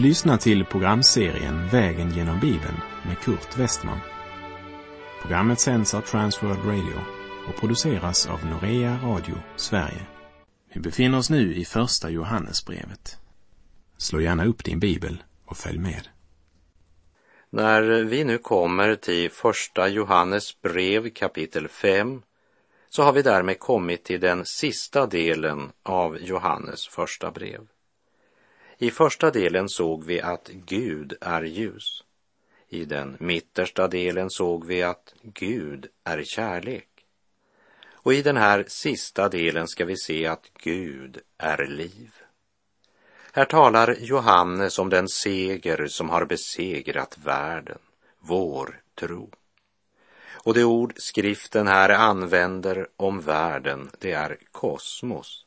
Du lyssnar till programserien Vägen genom Bibeln med Kurt Westman. Programmet sänds av Transworld Radio och produceras av Norea Radio Sverige. Vi befinner oss nu i Första Johannesbrevet. Slå gärna upp din bibel och följ med. När vi nu kommer till Första Johannes brev kapitel 5 så har vi därmed kommit till den sista delen av Johannes första brev. I första delen såg vi att Gud är ljus. I den mittersta delen såg vi att Gud är kärlek. Och i den här sista delen ska vi se att Gud är liv. Här talar Johannes om den seger som har besegrat världen, vår tro. Och det ord skriften här använder om världen, det är kosmos.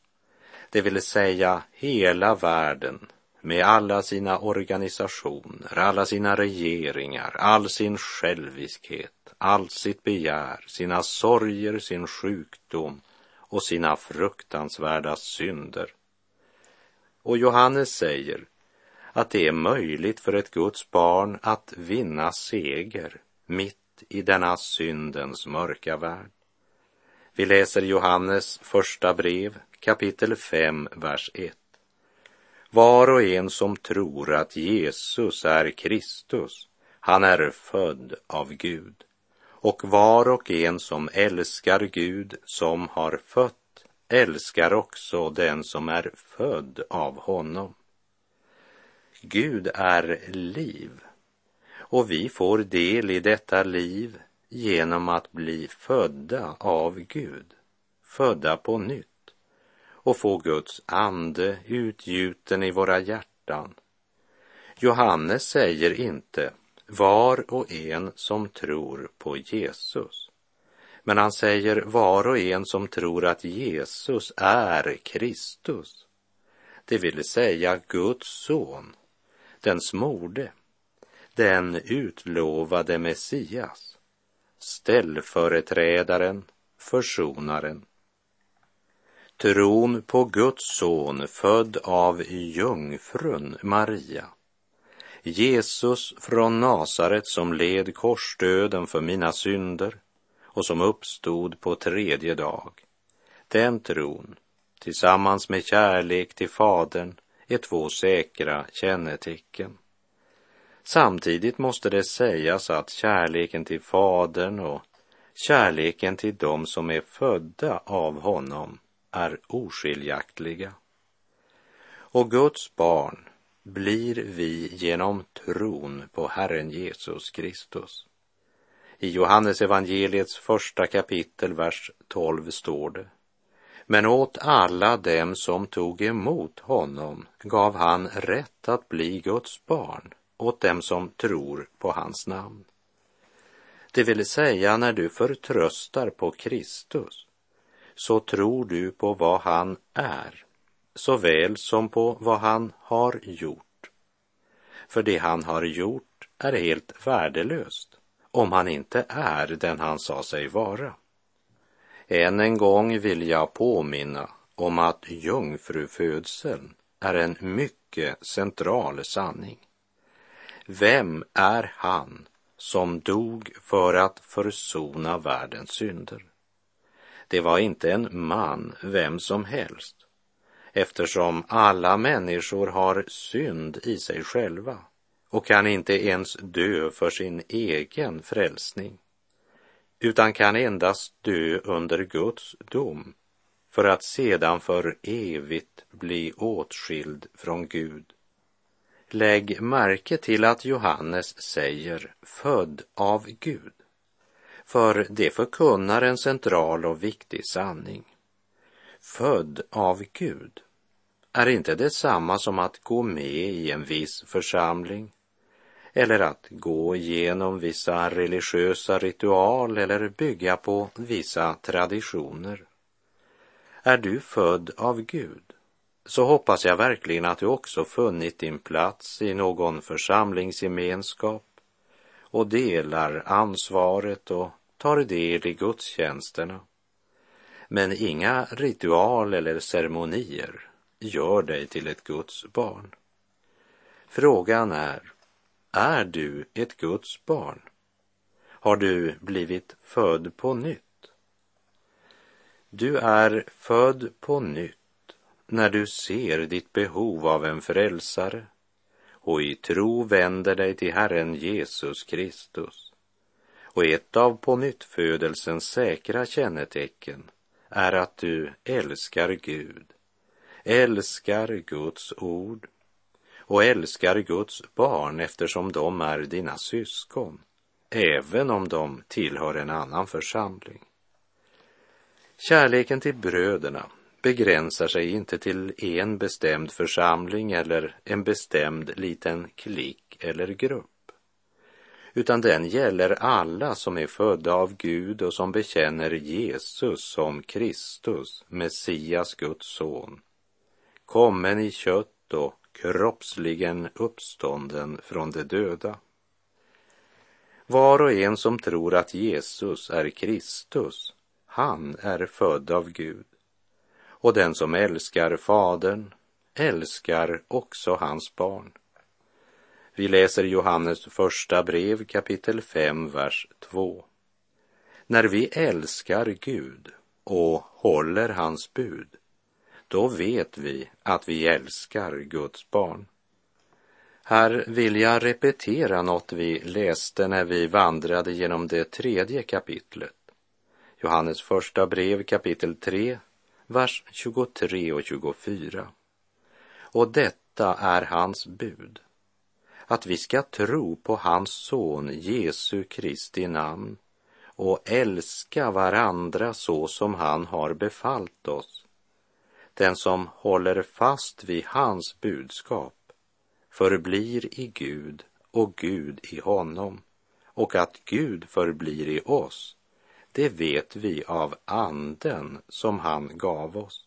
Det vill säga hela världen med alla sina organisationer, alla sina regeringar, all sin själviskhet, allt sitt begär, sina sorger, sin sjukdom och sina fruktansvärda synder. Och Johannes säger att det är möjligt för ett Guds barn att vinna seger mitt i denna syndens mörka värld. Vi läser Johannes första brev, kapitel 5, vers 1. Var och en som tror att Jesus är Kristus, han är född av Gud. Och var och en som älskar Gud som har fött älskar också den som är född av honom. Gud är liv och vi får del i detta liv genom att bli födda av Gud, födda på nytt och få Guds ande utgjuten i våra hjärtan. Johannes säger inte var och en som tror på Jesus. Men han säger var och en som tror att Jesus är Kristus. Det vill säga Guds son, den smorde, den utlovade Messias, ställföreträdaren, försonaren. Tron på Guds son född av jungfrun Maria. Jesus från Nasaret som led korsdöden för mina synder och som uppstod på tredje dag. Den tron, tillsammans med kärlek till Fadern, är två säkra kännetecken. Samtidigt måste det sägas att kärleken till Fadern och kärleken till dem som är födda av honom är oskiljaktiga. Och Guds barn blir vi genom tron på Herren Jesus Kristus. I Johannes evangeliets första kapitel, vers 12 står det. Men åt alla dem som tog emot honom gav han rätt att bli Guds barn, åt dem som tror på hans namn. Det vill säga när du förtröstar på Kristus så tror du på vad han är såväl som på vad han har gjort. För det han har gjort är helt värdelöst om han inte är den han sa sig vara. Än en gång vill jag påminna om att jungfrufödseln är en mycket central sanning. Vem är han som dog för att försona världens synder? Det var inte en man vem som helst eftersom alla människor har synd i sig själva och kan inte ens dö för sin egen frälsning utan kan endast dö under Guds dom för att sedan för evigt bli åtskild från Gud. Lägg märke till att Johannes säger född av Gud för det förkunnar en central och viktig sanning. Född av Gud är inte detsamma som att gå med i en viss församling eller att gå igenom vissa religiösa ritual eller bygga på vissa traditioner. Är du född av Gud så hoppas jag verkligen att du också funnit din plats i någon församlingsgemenskap och delar ansvaret och tar del i gudstjänsterna. Men inga ritual eller ceremonier gör dig till ett Guds barn. Frågan är, är du ett Guds barn? Har du blivit född på nytt? Du är född på nytt när du ser ditt behov av en frälsare och i tro vänder dig till Herren Jesus Kristus. Och ett av pånyttfödelsens säkra kännetecken är att du älskar Gud, älskar Guds ord och älskar Guds barn eftersom de är dina syskon, även om de tillhör en annan församling. Kärleken till bröderna begränsar sig inte till en bestämd församling eller en bestämd liten klick eller grupp, utan den gäller alla som är födda av Gud och som bekänner Jesus som Kristus, Messias, Guds son, kommen i kött och kroppsligen uppstånden från de döda. Var och en som tror att Jesus är Kristus, han är född av Gud och den som älskar Fadern älskar också hans barn. Vi läser Johannes första brev kapitel 5, vers 2. När vi älskar Gud och håller hans bud, då vet vi att vi älskar Guds barn. Här vill jag repetera något vi läste när vi vandrade genom det tredje kapitlet. Johannes första brev kapitel 3, vers 23 och 24. Och detta är hans bud, att vi ska tro på hans son Jesu Kristi namn och älska varandra så som han har befallt oss. Den som håller fast vid hans budskap förblir i Gud och Gud i honom och att Gud förblir i oss det vet vi av anden som han gav oss.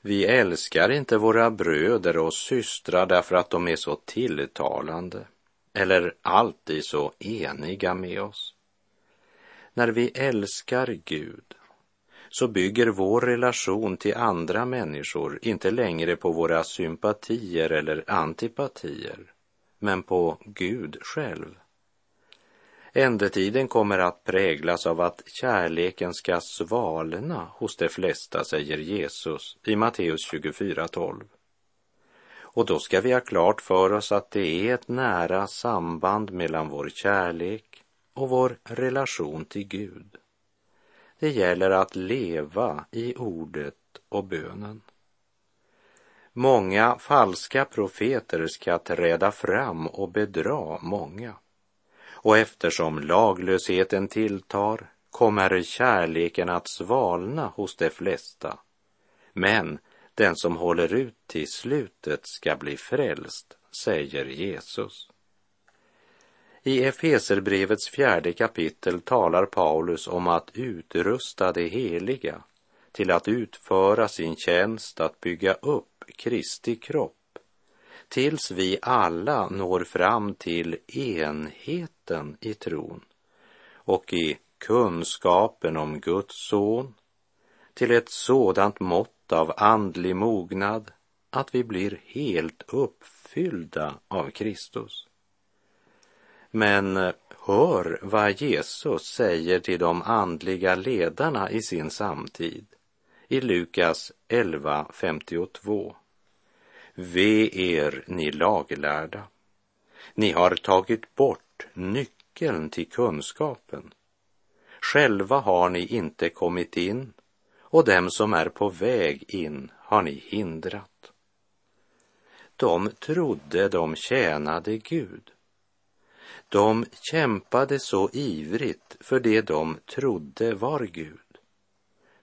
Vi älskar inte våra bröder och systrar därför att de är så tilltalande eller alltid så eniga med oss. När vi älskar Gud så bygger vår relation till andra människor inte längre på våra sympatier eller antipatier, men på Gud själv. Ändetiden kommer att präglas av att kärleken ska svalna hos de flesta, säger Jesus i Matteus 24.12. Och då ska vi ha klart för oss att det är ett nära samband mellan vår kärlek och vår relation till Gud. Det gäller att leva i ordet och bönen. Många falska profeter ska träda fram och bedra många. Och eftersom laglösheten tilltar kommer kärleken att svalna hos de flesta. Men den som håller ut till slutet ska bli frälst, säger Jesus. I Efeserbrevets fjärde kapitel talar Paulus om att utrusta det heliga till att utföra sin tjänst att bygga upp Kristi kropp tills vi alla når fram till enheten i tron och i kunskapen om Guds son till ett sådant mått av andlig mognad att vi blir helt uppfyllda av Kristus. Men hör vad Jesus säger till de andliga ledarna i sin samtid i Lukas 11.52. Ve er, ni laglärda. Ni har tagit bort nyckeln till kunskapen. Själva har ni inte kommit in och dem som är på väg in har ni hindrat. De trodde de tjänade Gud. De kämpade så ivrigt för det de trodde var Gud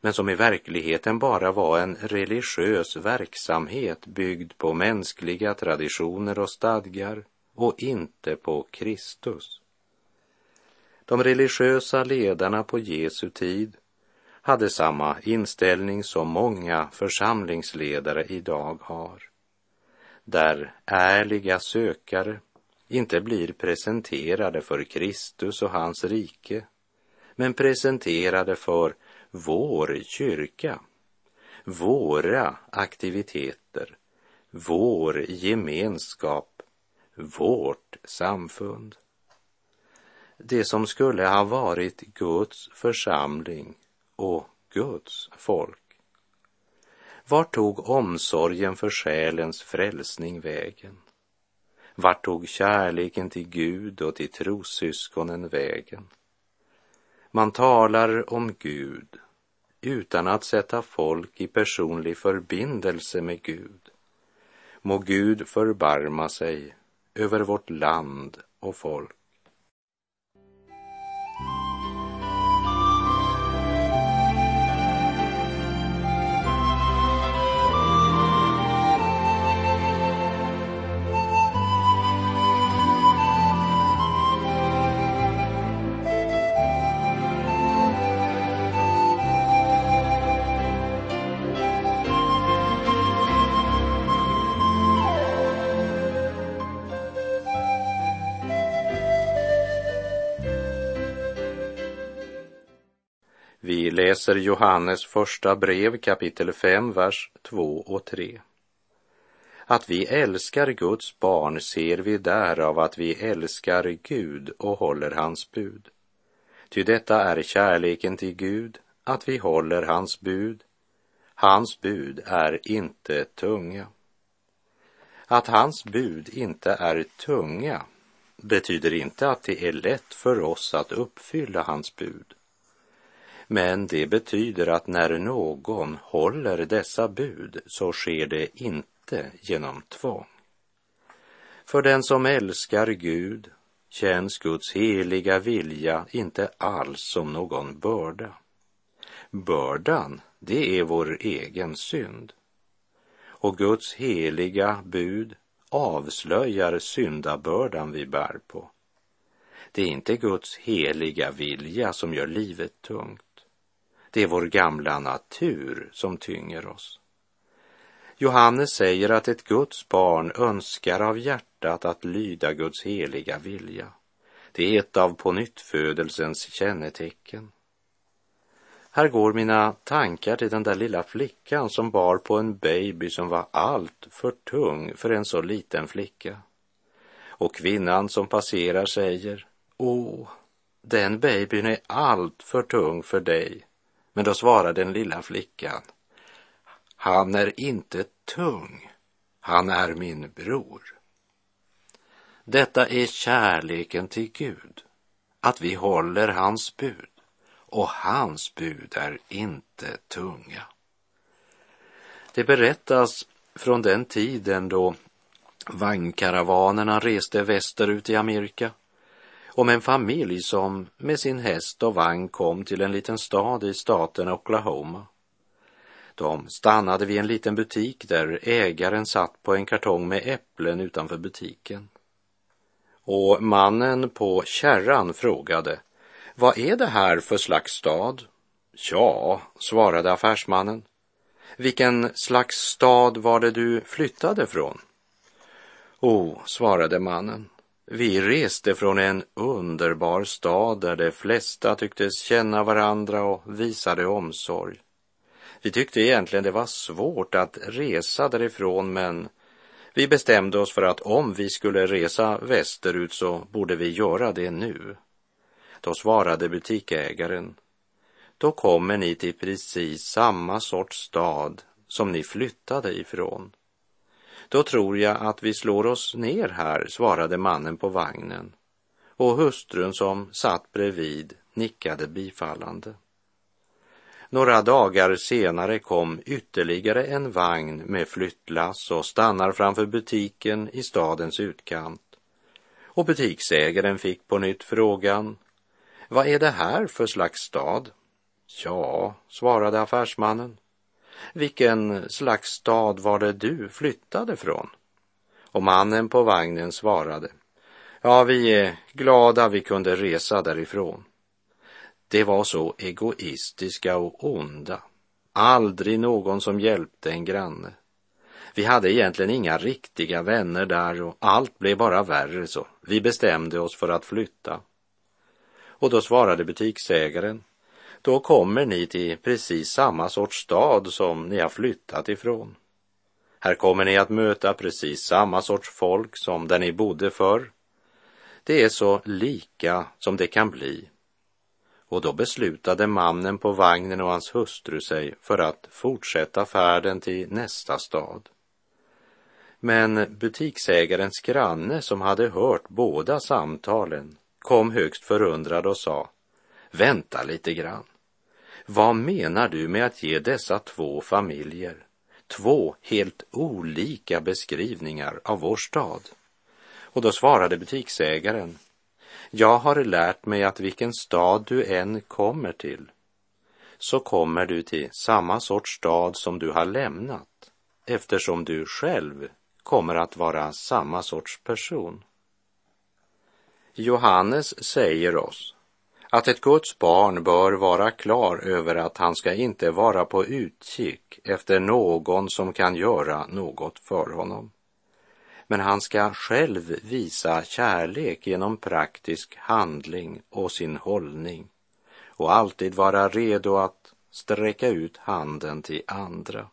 men som i verkligheten bara var en religiös verksamhet byggd på mänskliga traditioner och stadgar och inte på Kristus. De religiösa ledarna på Jesu tid hade samma inställning som många församlingsledare idag har. Där ärliga sökare inte blir presenterade för Kristus och hans rike, men presenterade för vår kyrka, våra aktiviteter, vår gemenskap, vårt samfund. Det som skulle ha varit Guds församling och Guds folk. Vart tog omsorgen för själens frälsning vägen? Vart tog kärleken till Gud och till trossyskonen vägen? Man talar om Gud utan att sätta folk i personlig förbindelse med Gud. Må Gud förbarma sig över vårt land och folk. Läser Johannes första brev kapitel 5, vers 2 och 3. Att vi älskar Guds barn ser vi därav att vi älskar Gud och håller hans bud. Ty detta är kärleken till Gud, att vi håller hans bud. Hans bud är inte tunga. Att hans bud inte är tunga betyder inte att det är lätt för oss att uppfylla hans bud. Men det betyder att när någon håller dessa bud så sker det inte genom tvång. För den som älskar Gud känns Guds heliga vilja inte alls som någon börda. Bördan, det är vår egen synd. Och Guds heliga bud avslöjar syndabördan vi bär på. Det är inte Guds heliga vilja som gör livet tungt. Det är vår gamla natur som tynger oss. Johannes säger att ett Guds barn önskar av hjärtat att lyda Guds heliga vilja. Det är ett av pånyttfödelsens kännetecken. Här går mina tankar till den där lilla flickan som bar på en baby som var allt för tung för en så liten flicka. Och kvinnan som passerar säger, Åh, den babyn är allt för tung för dig. Men då svarade den lilla flickan, han är inte tung, han är min bror. Detta är kärleken till Gud, att vi håller hans bud och hans bud är inte tunga. Det berättas från den tiden då vagnkaravanerna reste västerut i Amerika om en familj som med sin häst och vagn kom till en liten stad i staten Oklahoma. De stannade vid en liten butik där ägaren satt på en kartong med äpplen utanför butiken. Och mannen på kärran frågade, vad är det här för slags stad? Ja, svarade affärsmannen. Vilken slags stad var det du flyttade från? Oh, svarade mannen, vi reste från en underbar stad där de flesta tycktes känna varandra och visade omsorg. Vi tyckte egentligen det var svårt att resa därifrån men vi bestämde oss för att om vi skulle resa västerut så borde vi göra det nu. Då svarade butikägaren. då kommer ni till precis samma sorts stad som ni flyttade ifrån. Då tror jag att vi slår oss ner här, svarade mannen på vagnen. Och hustrun som satt bredvid nickade bifallande. Några dagar senare kom ytterligare en vagn med flyttlass och stannar framför butiken i stadens utkant. Och butiksägaren fick på nytt frågan, vad är det här för slags stad? Ja, svarade affärsmannen, vilken slags stad var det du flyttade från? Och mannen på vagnen svarade, ja, vi är glada vi kunde resa därifrån. Det var så egoistiska och onda. Aldrig någon som hjälpte en granne. Vi hade egentligen inga riktiga vänner där och allt blev bara värre så vi bestämde oss för att flytta. Och då svarade butiksägaren, då kommer ni till precis samma sorts stad som ni har flyttat ifrån. Här kommer ni att möta precis samma sorts folk som där ni bodde förr. Det är så lika som det kan bli. Och då beslutade mannen på vagnen och hans hustru sig för att fortsätta färden till nästa stad. Men butiksägarens granne som hade hört båda samtalen kom högst förundrad och sa Vänta lite grann. Vad menar du med att ge dessa två familjer två helt olika beskrivningar av vår stad? Och då svarade butiksägaren Jag har lärt mig att vilken stad du än kommer till så kommer du till samma sorts stad som du har lämnat eftersom du själv kommer att vara samma sorts person. Johannes säger oss att ett Guds barn bör vara klar över att han ska inte vara på utkik efter någon som kan göra något för honom. Men han ska själv visa kärlek genom praktisk handling och sin hållning och alltid vara redo att sträcka ut handen till andra.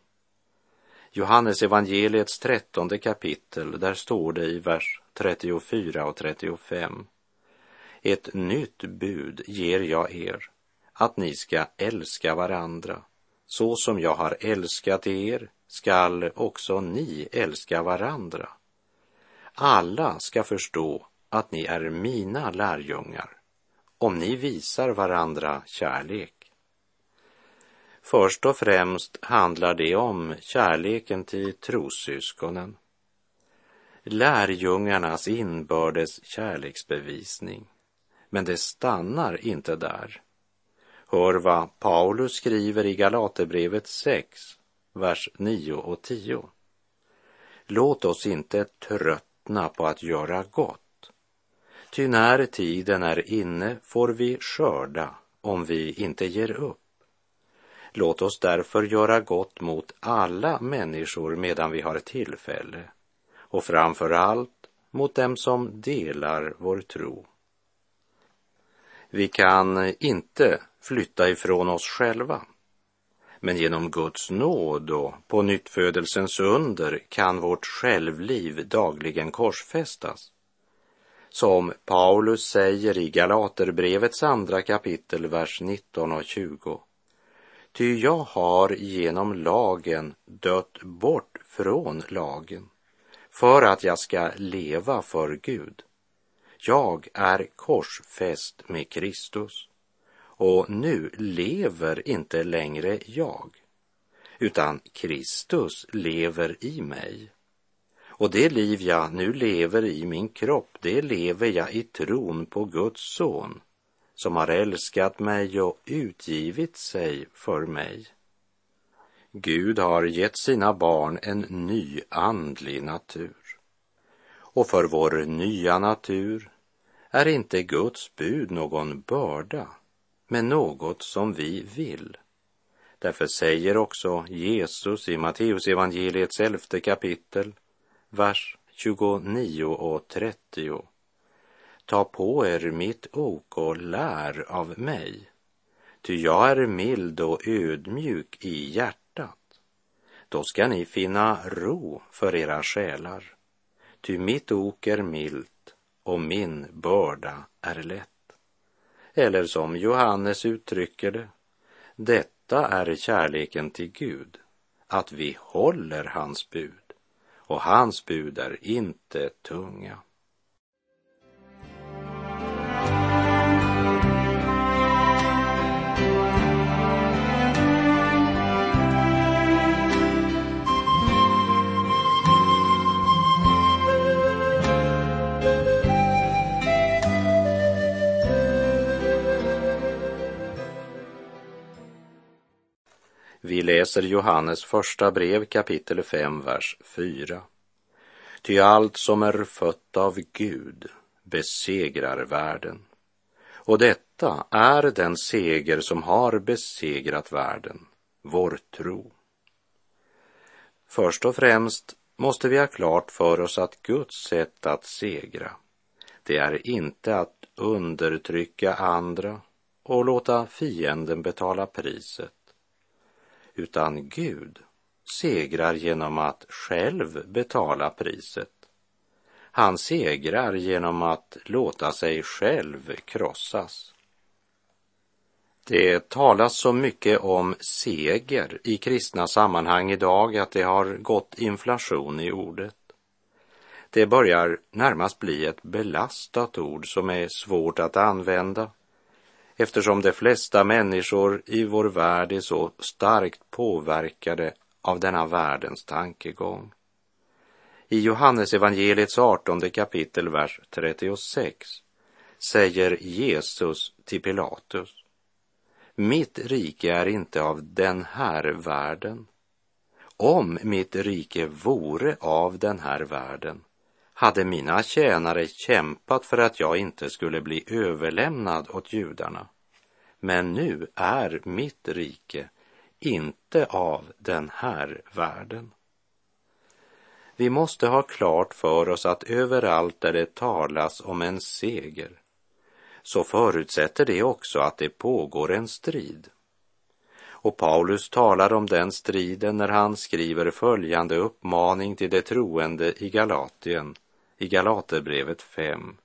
Johannes evangeliets trettonde kapitel, där står det i vers 34 och 35. Ett nytt bud ger jag er, att ni ska älska varandra. Så som jag har älskat er skall också ni älska varandra. Alla ska förstå att ni är mina lärjungar om ni visar varandra kärlek. Först och främst handlar det om kärleken till trossyskonen. Lärjungarnas inbördes kärleksbevisning. Men det stannar inte där. Hör vad Paulus skriver i Galaterbrevet 6, vers 9 och 10. Låt oss inte tröttna på att göra gott. Ty när tiden är inne får vi skörda om vi inte ger upp. Låt oss därför göra gott mot alla människor medan vi har tillfälle och framför allt mot dem som delar vår tro. Vi kan inte flytta ifrån oss själva. Men genom Guds nåd och på nyttfödelsens under kan vårt självliv dagligen korsfästas. Som Paulus säger i Galaterbrevets andra kapitel, vers 19 och 20. Ty jag har genom lagen dött bort från lagen för att jag ska leva för Gud. Jag är korsfäst med Kristus och nu lever inte längre jag, utan Kristus lever i mig. Och det liv jag nu lever i min kropp, det lever jag i tron på Guds son som har älskat mig och utgivit sig för mig. Gud har gett sina barn en ny andlig natur. Och för vår nya natur är inte Guds bud någon börda, men något som vi vill. Därför säger också Jesus i Matteusevangeliets elfte kapitel, vers 29 och 30. Ta på er mitt ok och lär av mig, ty jag är mild och ödmjuk i hjärtat. Då ska ni finna ro för era själar, ty mitt ok är milt och min börda är lätt. Eller som Johannes uttrycker det, detta är kärleken till Gud, att vi håller hans bud, och hans bud är inte tunga. Vi läser Johannes första brev kapitel 5, vers 4. Ty allt som är fött av Gud besegrar världen. Och detta är den seger som har besegrat världen, vår tro. Först och främst måste vi ha klart för oss att Guds sätt att segra, det är inte att undertrycka andra och låta fienden betala priset utan Gud segrar genom att själv betala priset. Han segrar genom att låta sig själv krossas. Det talas så mycket om seger i kristna sammanhang idag att det har gått inflation i ordet. Det börjar närmast bli ett belastat ord som är svårt att använda eftersom de flesta människor i vår värld är så starkt påverkade av denna världens tankegång. I Johannes evangeliets 18 kapitel, vers 36 säger Jesus till Pilatus mitt rike är inte av den här världen. Om mitt rike vore av den här världen hade mina tjänare kämpat för att jag inte skulle bli överlämnad åt judarna. Men nu är mitt rike inte av den här världen. Vi måste ha klart för oss att överallt där det talas om en seger så förutsätter det också att det pågår en strid. Och Paulus talar om den striden när han skriver följande uppmaning till de troende i Galatien, i Galaterbrevet 5.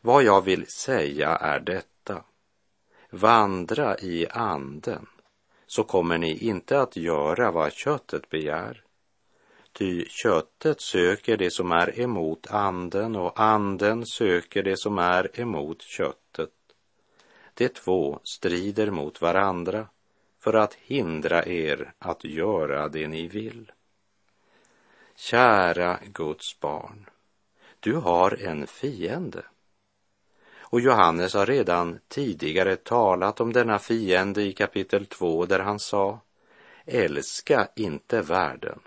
Vad jag vill säga är detta. Vandra i anden, så kommer ni inte att göra vad köttet begär. Ty köttet söker det som är emot anden och anden söker det som är emot köttet. De två strider mot varandra för att hindra er att göra det ni vill. Kära Guds barn, du har en fiende. Och Johannes har redan tidigare talat om denna fiende i kapitel 2 där han sa Älska inte världen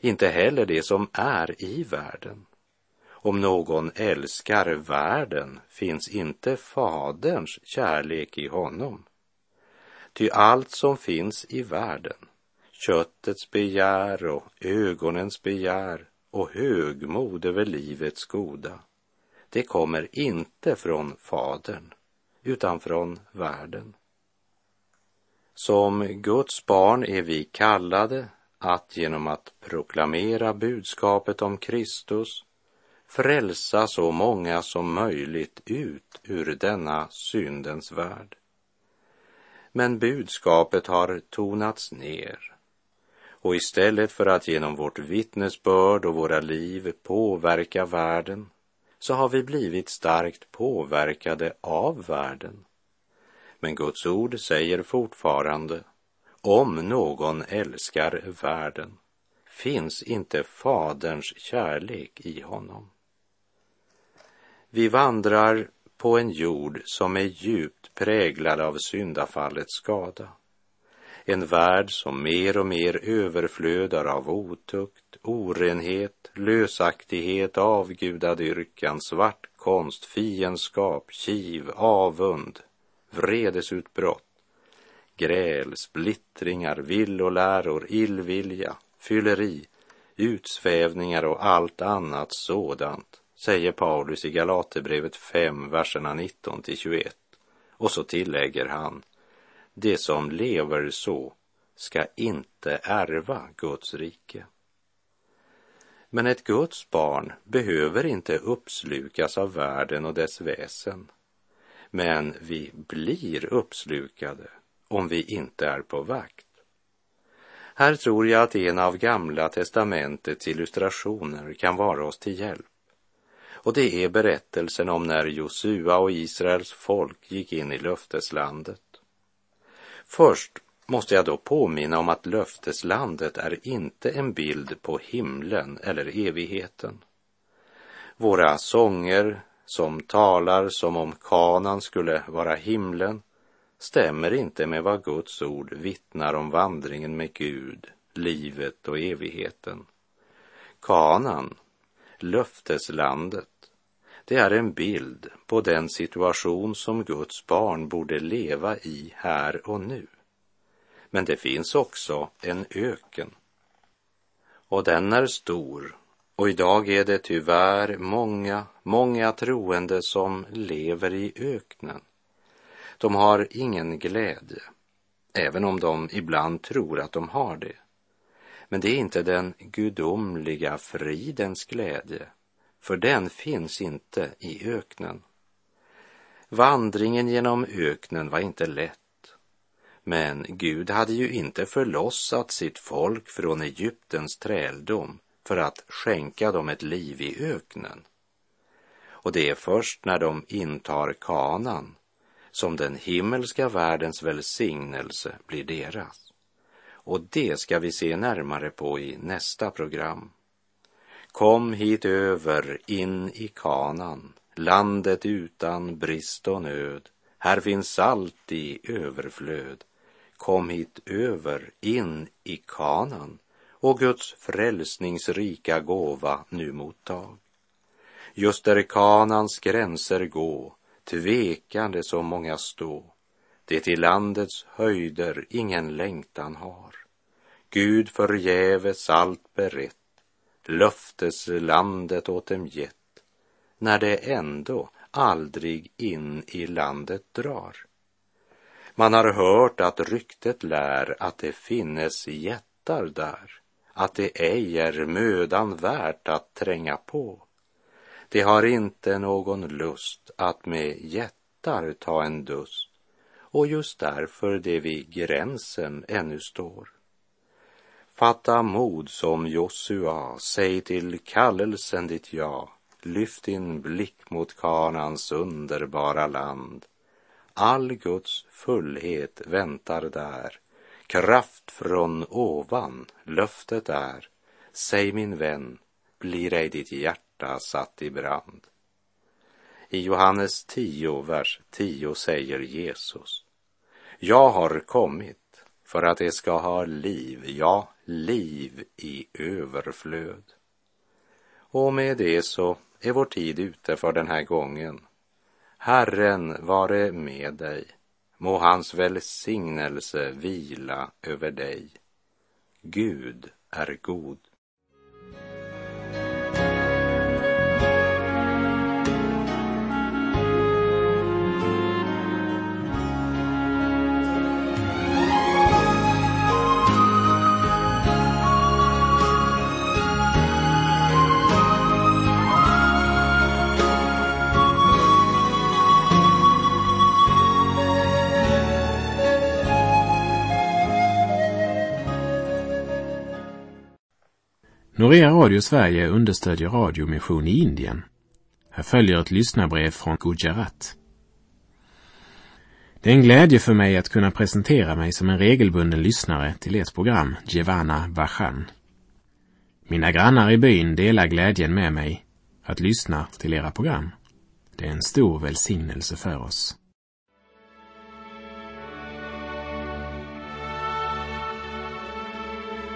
inte heller det som är i världen. Om någon älskar världen finns inte Faderns kärlek i honom. Ty allt som finns i världen, köttets begär och ögonens begär och högmod över livets goda, det kommer inte från Fadern, utan från världen. Som Guds barn är vi kallade att genom att proklamera budskapet om Kristus frälsa så många som möjligt ut ur denna syndens värld. Men budskapet har tonats ner och istället för att genom vårt vittnesbörd och våra liv påverka världen så har vi blivit starkt påverkade av världen. Men Guds ord säger fortfarande om någon älskar världen finns inte Faderns kärlek i honom. Vi vandrar på en jord som är djupt präglad av syndafallets skada. En värld som mer och mer överflödar av otukt, orenhet, lösaktighet, avgudadyrkan, svartkonst, fiendskap, kiv, avund, vredesutbrott, gräl, splittringar, villoläror, illvilja, fylleri, utsvävningar och allt annat sådant, säger Paulus i Galaterbrevet 5, verserna 19 till 21. Och så tillägger han, det som lever så ska inte ärva Guds rike. Men ett Guds barn behöver inte uppslukas av världen och dess väsen. Men vi blir uppslukade om vi inte är på vakt. Här tror jag att en av Gamla testamentets illustrationer kan vara oss till hjälp. Och det är berättelsen om när Josua och Israels folk gick in i löfteslandet. Först måste jag då påminna om att löfteslandet är inte en bild på himlen eller evigheten. Våra sånger som talar som om kanan skulle vara himlen stämmer inte med vad Guds ord vittnar om vandringen med Gud, livet och evigheten. Kanan, löfteslandet, det är en bild på den situation som Guds barn borde leva i här och nu. Men det finns också en öken. Och den är stor och idag är det tyvärr många, många troende som lever i öknen. De har ingen glädje, även om de ibland tror att de har det. Men det är inte den gudomliga fridens glädje, för den finns inte i öknen. Vandringen genom öknen var inte lätt. Men Gud hade ju inte förlossat sitt folk från Egyptens träldom för att skänka dem ett liv i öknen. Och det är först när de intar kanan som den himmelska världens välsignelse blir deras. Och det ska vi se närmare på i nästa program. Kom hit över in i kanan, landet utan brist och nöd. Här finns salt i överflöd. Kom hit över in i kanan och Guds frälsningsrika gåva nu mottag. Just där kanans gränser gå, tvekande så många stå, det till landets höjder ingen längtan har. Gud förgäves allt berett, löfteslandet åt dem gett, när det ändå aldrig in i landet drar. Man har hört att ryktet lär att det finnes jättar där, att det ej är mödan värt att tränga på. Det har inte någon lust att med jättar ta en dust och just därför det vid gränsen ännu står. Fatta mod som Josua, säg till kallelsen ditt ja, lyft din blick mot Kanans underbara land. All Guds fullhet väntar där, kraft från ovan, löftet är, säg min vän, blir ej ditt hjärta satt i brand. I Johannes 10, vers 10 säger Jesus, jag har kommit för att de ska ha liv, ja, liv i överflöd. Och med det så är vår tid ute för den här gången. Herren vare med dig. Må hans välsignelse vila över dig. Gud är god. Norea Radio Sverige understödjer radiomission i Indien. Här följer ett lyssnarbrev från Gujarat. Det är en glädje för mig att kunna presentera mig som en regelbunden lyssnare till ert program Jevana Vajan. Mina grannar i byn delar glädjen med mig att lyssna till era program. Det är en stor välsignelse för oss.